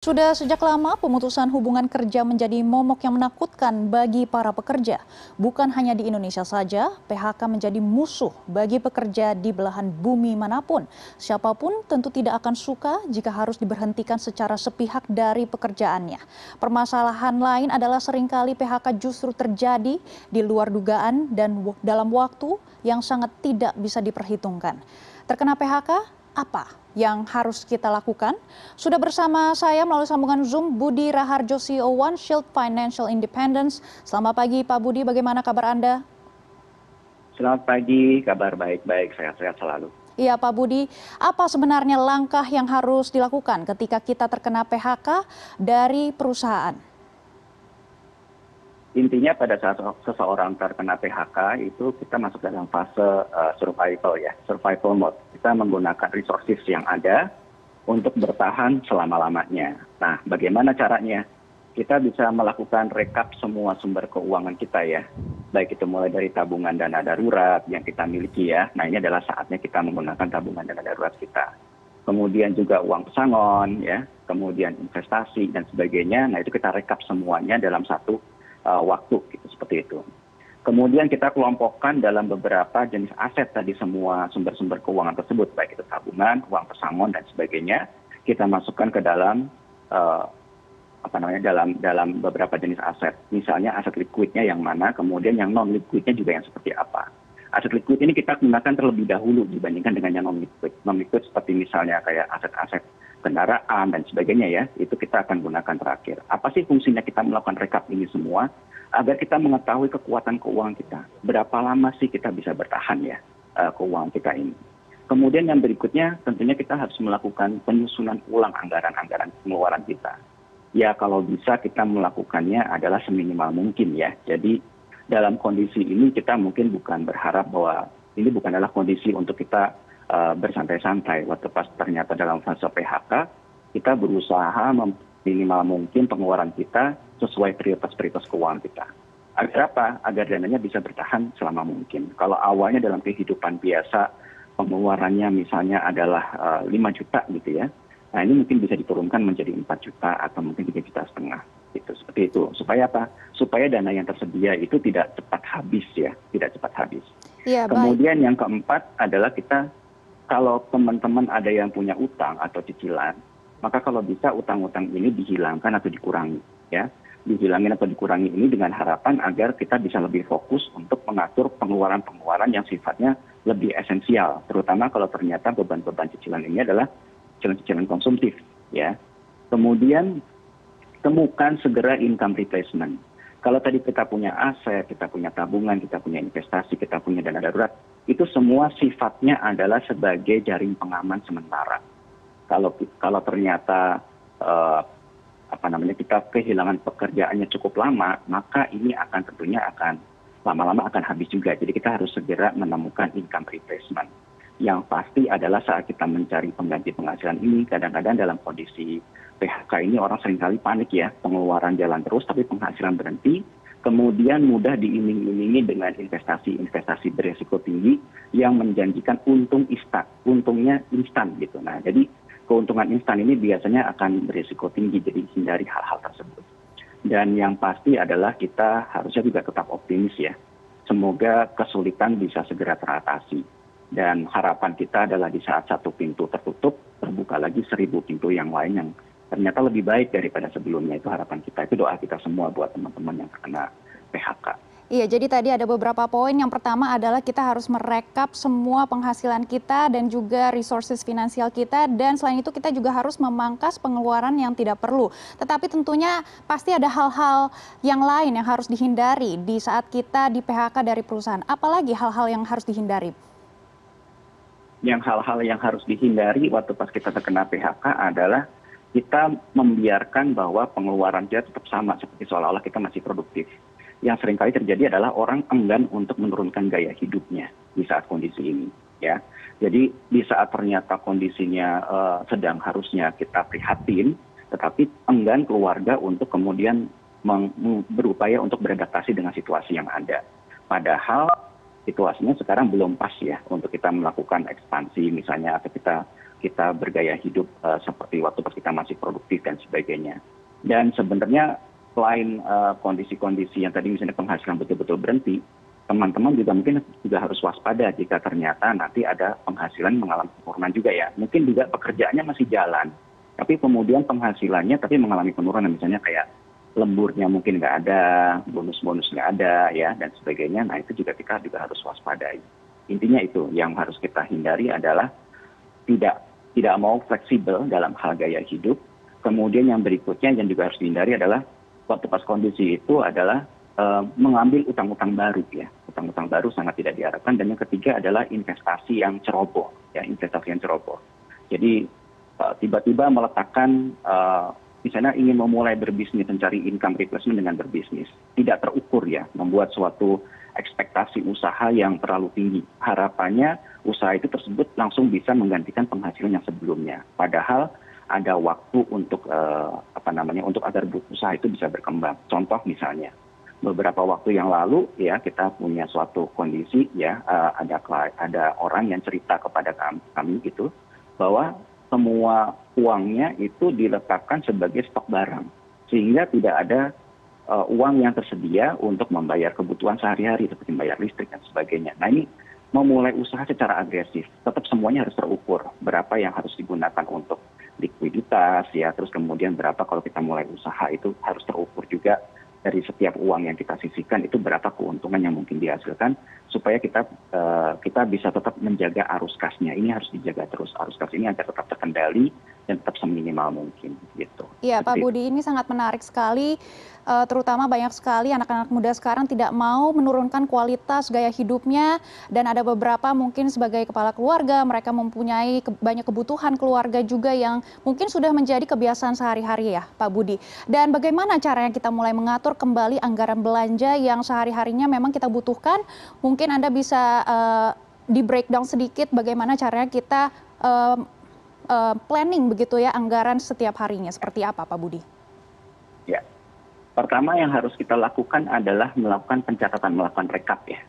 Sudah sejak lama pemutusan hubungan kerja menjadi momok yang menakutkan bagi para pekerja. Bukan hanya di Indonesia saja, PHK menjadi musuh bagi pekerja di belahan bumi mana pun. Siapa pun tentu tidak akan suka jika harus diberhentikan secara sepihak dari pekerjaannya. Permasalahan lain adalah sering kali PHK justru terjadi di luar dugaan dan dalam waktu yang sangat tidak bisa diperhitungkan. Terkena PHK, apa yang harus kita lakukan? Sudah bersama saya melalui sambungan Zoom Budi Raharjo CEO One Shield Financial Independence. Selamat pagi Pak Budi, bagaimana kabar Anda? Selamat pagi, kabar baik-baik, sehat-sehat selalu. Iya Pak Budi, apa sebenarnya langkah yang harus dilakukan ketika kita terkena PHK dari perusahaan? Intinya pada saat seseorang terkena phk itu kita masuk dalam fase uh, survival ya survival mode. Kita menggunakan resources yang ada untuk bertahan selama lamanya nah bagaimana caranya? Kita bisa melakukan rekap semua sumber keuangan kita ya. Baik itu mulai dari tabungan dana darurat yang kita miliki ya. Nah ini adalah saatnya kita menggunakan tabungan dana darurat kita. Kemudian juga uang pesangon ya kemudian investasi dan sebagainya. Nah itu kita rekap semuanya dalam satu Eh, waktu gitu seperti itu. Kemudian kita kelompokkan dalam beberapa jenis aset tadi semua sumber-sumber keuangan tersebut baik itu tabungan uang pesangon dan sebagainya kita masukkan ke dalam uh, apa namanya dalam dalam beberapa jenis aset. Misalnya aset liquidnya yang mana kemudian yang non liquidnya juga yang seperti apa. Aset liquid ini kita gunakan terlebih dahulu dibandingkan dengan yang non liquid non liquid seperti misalnya kayak aset-aset kendaraan dan sebagainya ya itu kita akan gunakan terakhir. Apa sih fungsinya kita melakukan rekap ini semua? Agar kita mengetahui kekuatan keuangan kita. Berapa lama sih kita bisa bertahan ya uh, keuangan kita ini? Kemudian yang berikutnya tentunya kita harus melakukan penyusunan ulang anggaran-anggaran pengeluaran kita. Ya kalau bisa kita melakukannya adalah seminimal mungkin ya. Jadi dalam kondisi ini kita mungkin bukan berharap bahwa ini bukan adalah kondisi untuk kita Eh, bersantai-santai waktu pas ternyata dalam fase PHK kita berusaha minimal mungkin pengeluaran kita sesuai prioritas-prioritas keuangan kita. Agar apa? Agar dananya bisa bertahan selama mungkin. Kalau awalnya dalam kehidupan biasa pengeluarannya misalnya adalah uh, eh, 5 juta gitu ya. Nah ini mungkin bisa diturunkan menjadi 4 juta atau mungkin 3 juta setengah. Itu seperti itu. Supaya apa? Supaya dana yang tersedia itu tidak cepat habis ya, tidak cepat habis. Ya, Kemudian baik. yang keempat adalah kita kalau teman teman ada yang punya utang atau cicilan maka kalau bisa utang-utang ini dihilangkan atau dikurangi ya. Dihilangin atau dikurangi ini dengan harapan agar kita bisa lebih fokus untuk mengatur pengeluaran-pengeluaran yang sifatnya lebih esensial terutama kalau ternyata beban-beban cicilan ini adalah cicilan-cicilan konsumtif ya. Kemudian temukan segera income replacement kalau tadi kita punya aset kita punya tabungan kita punya investasi kita punya dana darurat itu semua sifatnya adalah sebagai jaring pengaman sementara. Kalau kalau ternyata uh, apa namanya kita kehilangan pekerjaannya cukup lama maka ini akan tentunya akan lama-lama akan habis juga. Jadi kita harus segera menemukan income replacement. Yang pasti adalah saat kita mencari pengganti penghasilan ini kadang-kadang dalam kondisi phk ini orang sering kali panik ya pengeluaran jalan terus tapi penghasilan berhenti kemudian mudah diiming-imingi dengan investasi-investasi beresiko tinggi yang menjanjikan untung instan, untungnya instan gitu. Nah, jadi keuntungan instan ini biasanya akan beresiko tinggi, jadi hindari hal-hal tersebut. Dan yang pasti adalah kita harusnya juga tetap optimis ya. Semoga kesulitan bisa segera teratasi. Dan harapan kita adalah di saat satu pintu tertutup, terbuka lagi seribu pintu yang lain yang ternyata lebih baik daripada sebelumnya itu harapan kita itu doa kita semua buat teman-teman yang terkena PHK. Iya, jadi tadi ada beberapa poin. Yang pertama adalah kita harus merekap semua penghasilan kita dan juga resources finansial kita. Dan selain itu kita juga harus memangkas pengeluaran yang tidak perlu. Tetapi tentunya pasti ada hal-hal yang lain yang harus dihindari di saat kita di PHK dari perusahaan. Apalagi hal-hal yang harus dihindari? Yang hal-hal yang harus dihindari waktu pas kita terkena PHK adalah kita membiarkan bahwa pengeluaran kita tetap sama seperti seolah olah kita masih produktif. Yang sering kali terjadi adalah orang enggan untuk menurunkan gaya hidupnya di saat kondisi ini ya. Jadi di saat ternyata kondisinya uh, sedang harusnya kita prihatin tetapi enggan keluarga untuk kemudian berupaya untuk beradaptasi dengan situasi yang ada. Padahal situasinya sekarang belum pas ya untuk kita melakukan ekspansi misalnya atau kita kita bergaya hidup uh, seperti waktu pas kita masih produktif dan sebagainya. Dan sebenarnya selain uh, kondisi-kondisi yang tadi misalnya penghasilan betul-betul berhenti, teman-teman juga mungkin juga harus waspada jika ternyata nanti ada penghasilan mengalami penurunan juga ya. Mungkin juga pekerjaannya masih jalan, tapi kemudian penghasilannya tapi mengalami penurunan misalnya kayak lemburnya mungkin nggak ada, bonus-bonus nggak ada ya dan sebagainya. Nah itu juga kita juga harus waspadai. Intinya itu yang harus kita hindari adalah tidak tidak mau fleksibel dalam hal gaya hidup. Kemudian yang berikutnya yang juga harus dihindari adalah waktu pas kondisi itu adalah uh, mengambil utang-utang baru ya. Utang-utang baru sangat tidak diharapkan dan yang ketiga adalah investasi yang ceroboh ya, investasi yang ceroboh. Jadi uh, tiba-tiba meletakkan misalnya ingin memulai berbisnis mencari income replacement dengan berbisnis tidak terukur ya membuat suatu ekspektasi usaha yang terlalu tinggi harapannya usaha itu tersebut langsung bisa menggantikan penghasilan yang sebelumnya. Padahal ada waktu untuk uh, apa namanya untuk agar usaha itu bisa berkembang. Contoh misalnya beberapa waktu yang lalu ya kita punya suatu kondisi ya uh, ada ada orang yang cerita kepada kami, kami gitu bahwa semua uangnya itu diletakkan sebagai stok barang. Sehingga tidak ada uh, uang yang tersedia untuk membayar kebutuhan sehari-hari seperti membayar listrik dan sebagainya. Nah ini memulai usaha secara agresif, tetap semuanya harus terukur berapa yang harus digunakan untuk likuiditas ya, terus kemudian berapa kalau kita mulai usaha itu harus terukur juga dari setiap uang yang kita sisihkan itu berapa keuntungan yang mungkin dihasilkan supaya kita uh, kita bisa tetap menjaga arus kasnya. Ini harus dijaga terus arus kas ini agar tetap terkendali tetap seminimal mungkin gitu. Iya Pak Budi ini sangat menarik sekali uh, terutama banyak sekali anak-anak muda sekarang tidak mau menurunkan kualitas gaya hidupnya dan ada beberapa mungkin sebagai kepala keluarga mereka mempunyai ke, banyak kebutuhan keluarga juga yang mungkin sudah menjadi kebiasaan sehari-hari ya Pak Budi. Dan bagaimana caranya kita mulai mengatur kembali anggaran belanja yang sehari-harinya memang kita butuhkan? Mungkin Anda bisa uh, di breakdown sedikit bagaimana caranya kita uh, uh, planning begitu ya anggaran setiap harinya seperti apa Pak Budi? Ya, pertama yang harus kita lakukan adalah melakukan pencatatan, melakukan rekap ya.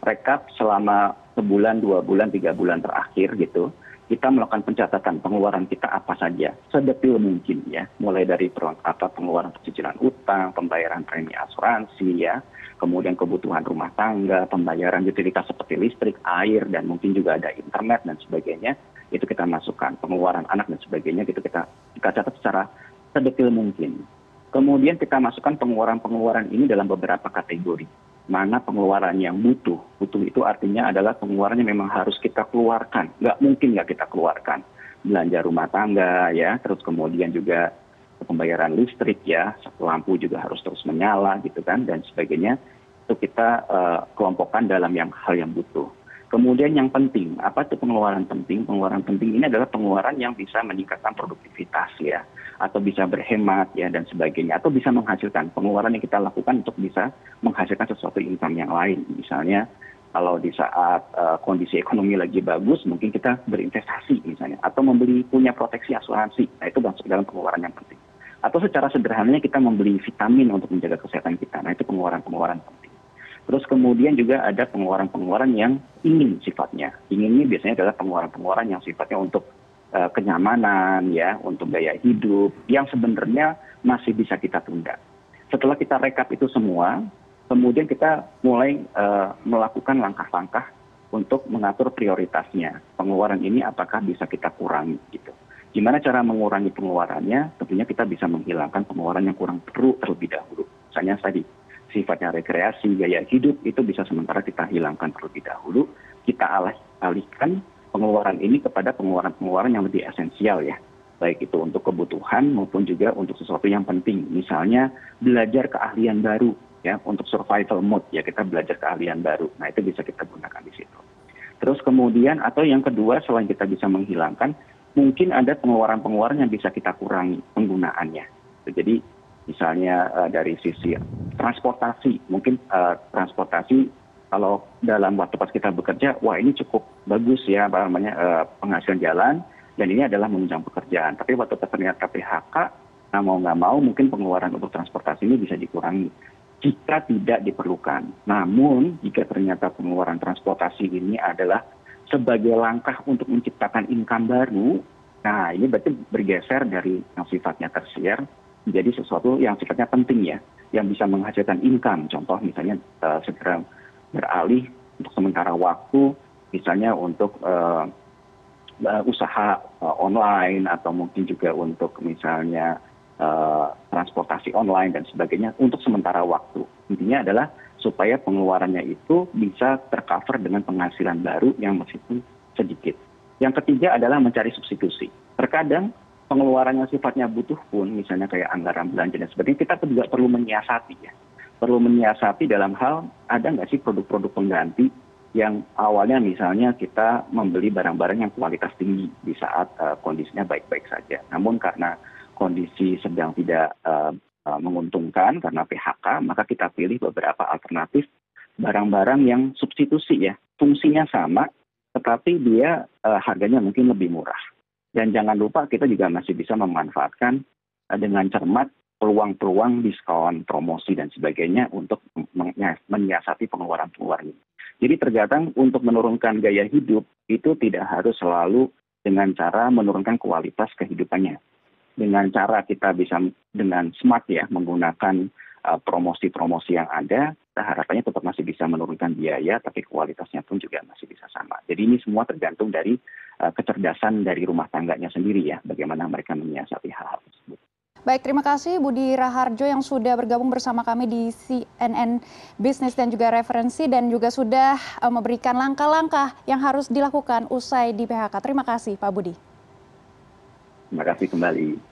Rekap selama sebulan, dua bulan, tiga bulan terakhir gitu. Kita melakukan pencatatan pengeluaran kita apa saja, sedetil mungkin ya. Mulai dari apa pengeluaran cicilan utang, pembayaran premi asuransi ya, kemudian kebutuhan rumah tangga, pembayaran utilitas seperti listrik, air, dan mungkin juga ada internet dan sebagainya itu kita masukkan. Pengeluaran anak dan sebagainya gitu kita kita catat secara sedetil mungkin. Kemudian kita masukkan pengeluaran-pengeluaran ini dalam beberapa kategori. Mana pengeluaran yang butuh. Butuh itu artinya adalah pengeluaran yang memang harus kita keluarkan. Nggak mungkin nggak kita keluarkan. Belanja rumah tangga ya. Terus kemudian juga pembayaran listrik ya. Lampu juga harus terus menyala gitu kan dan sebagainya. Itu kita uh, kelompokkan dalam yang hal yang butuh kemudian yang penting apa itu pengeluaran penting? Pengeluaran penting ini adalah pengeluaran yang bisa meningkatkan produktivitas ya. Atau bisa berhemat ya dan sebagainya. Atau bisa menghasilkan. Pengeluaran yang kita lakukan untuk bisa menghasilkan sesuatu income yang lain. Misalnya kalau di saat uh, kondisi ekonomi lagi bagus mungkin kita berinvestasi misalnya. Atau membeli punya proteksi asuransi. Nah itu masuk dalam pengeluaran yang penting. Atau secara sederhananya kita membeli vitamin untuk menjaga kesehatan kita. Nah itu pengeluaran pengeluaran penting terus kemudian juga ada pengeluaran pengeluaran yang ingin sifatnya. Ingin ini biasanya adalah pengeluaran pengeluaran yang sifatnya untuk uh, kenyamanan ya untuk gaya hidup yang sebenarnya masih bisa kita tunda. Setelah kita rekap itu semua kemudian kita mulai uh, melakukan langkah-langkah untuk mengatur prioritasnya. Pengeluaran ini apakah bisa kita kurangi gitu. Gimana cara mengurangi pengeluarannya? Tentunya kita bisa menghilangkan pengeluaran yang kurang perlu terlebih dahulu. Misalnya tadi sifatnya rekreasi, gaya hidup itu bisa sementara kita hilangkan terlebih dahulu, kita alihkan pengeluaran ini kepada pengeluaran-pengeluaran yang lebih esensial ya. Baik itu untuk kebutuhan maupun juga untuk sesuatu yang penting. Misalnya belajar keahlian baru ya untuk survival mode ya kita belajar keahlian baru. Nah itu bisa kita gunakan di situ. Terus kemudian atau yang kedua selain kita bisa menghilangkan mungkin ada pengeluaran-pengeluaran yang bisa kita kurangi penggunaannya. Jadi misalnya uh, dari sisi transportasi. Mungkin uh, transportasi kalau dalam waktu pas kita bekerja wah ini cukup bagus ya uh, penghasilan jalan dan ini adalah menunjang pekerjaan. Tapi waktu ternyata PHK nah mau nggak mau mungkin pengeluaran untuk transportasi ini bisa dikurangi jika tidak diperlukan. Namun jika ternyata pengeluaran transportasi ini adalah sebagai langkah untuk menciptakan income baru nah ini berarti bergeser dari yang sifatnya tersier menjadi sesuatu yang sifatnya penting ya yang bisa menghasilkan income. Contoh misalnya uh, segera beralih untuk sementara waktu misalnya untuk uh, uh, usaha online atau mungkin juga untuk misalnya transportasi online dan sebagainya untuk sementara waktu. Intinya adalah supaya pengeluarannya itu bisa tercover dengan penghasilan baru yang meskipun sedikit. Yang ketiga adalah mencari substitusi. Terkadang pengeluaran yang sifatnya butuh pun misalnya kayak anggaran belanja dan sebagainya kita juga perlu menyiasati ya. Perlu menyiasati dalam hal ada nggak sih produk-produk pengganti yang awalnya misalnya kita membeli barang-barang yang kualitas tinggi di saat uh, kondisinya baik-baik saja. Namun karena kondisi sedang tidak uh, menguntungkan karena PHK maka kita pilih beberapa alternatif barang-barang yang substitusi ya. Fungsinya sama tetapi dia uh, harganya mungkin lebih murah. Dan jangan lupa kita juga masih bisa memanfaatkan uh, dengan cermat peluang-peluang diskon, promosi dan sebagainya untuk menyiasati pengeluaran-pengeluaran ini. Jadi terkadang untuk menurunkan gaya hidup itu tidak harus selalu dengan cara menurunkan kualitas kehidupannya. Dengan cara kita bisa dengan smart ya menggunakan Uh, promosi-promosi yang ada, harapannya tetap masih bisa menurunkan biaya, tapi kualitasnya pun juga masih bisa sama. Jadi ini semua tergantung dari kecerdasan dari rumah tangganya sendiri ya, bagaimana mereka menyiasati hal-hal tersebut. Baik, terima kasih Budi Raharjo yang sudah bergabung bersama kami di CNN Bisnis dan juga Referensi dan juga sudah uh, memberikan langkah-langkah yang harus dilakukan usai di PHK. Terima kasih Pak Budi. Terima kasih kembali.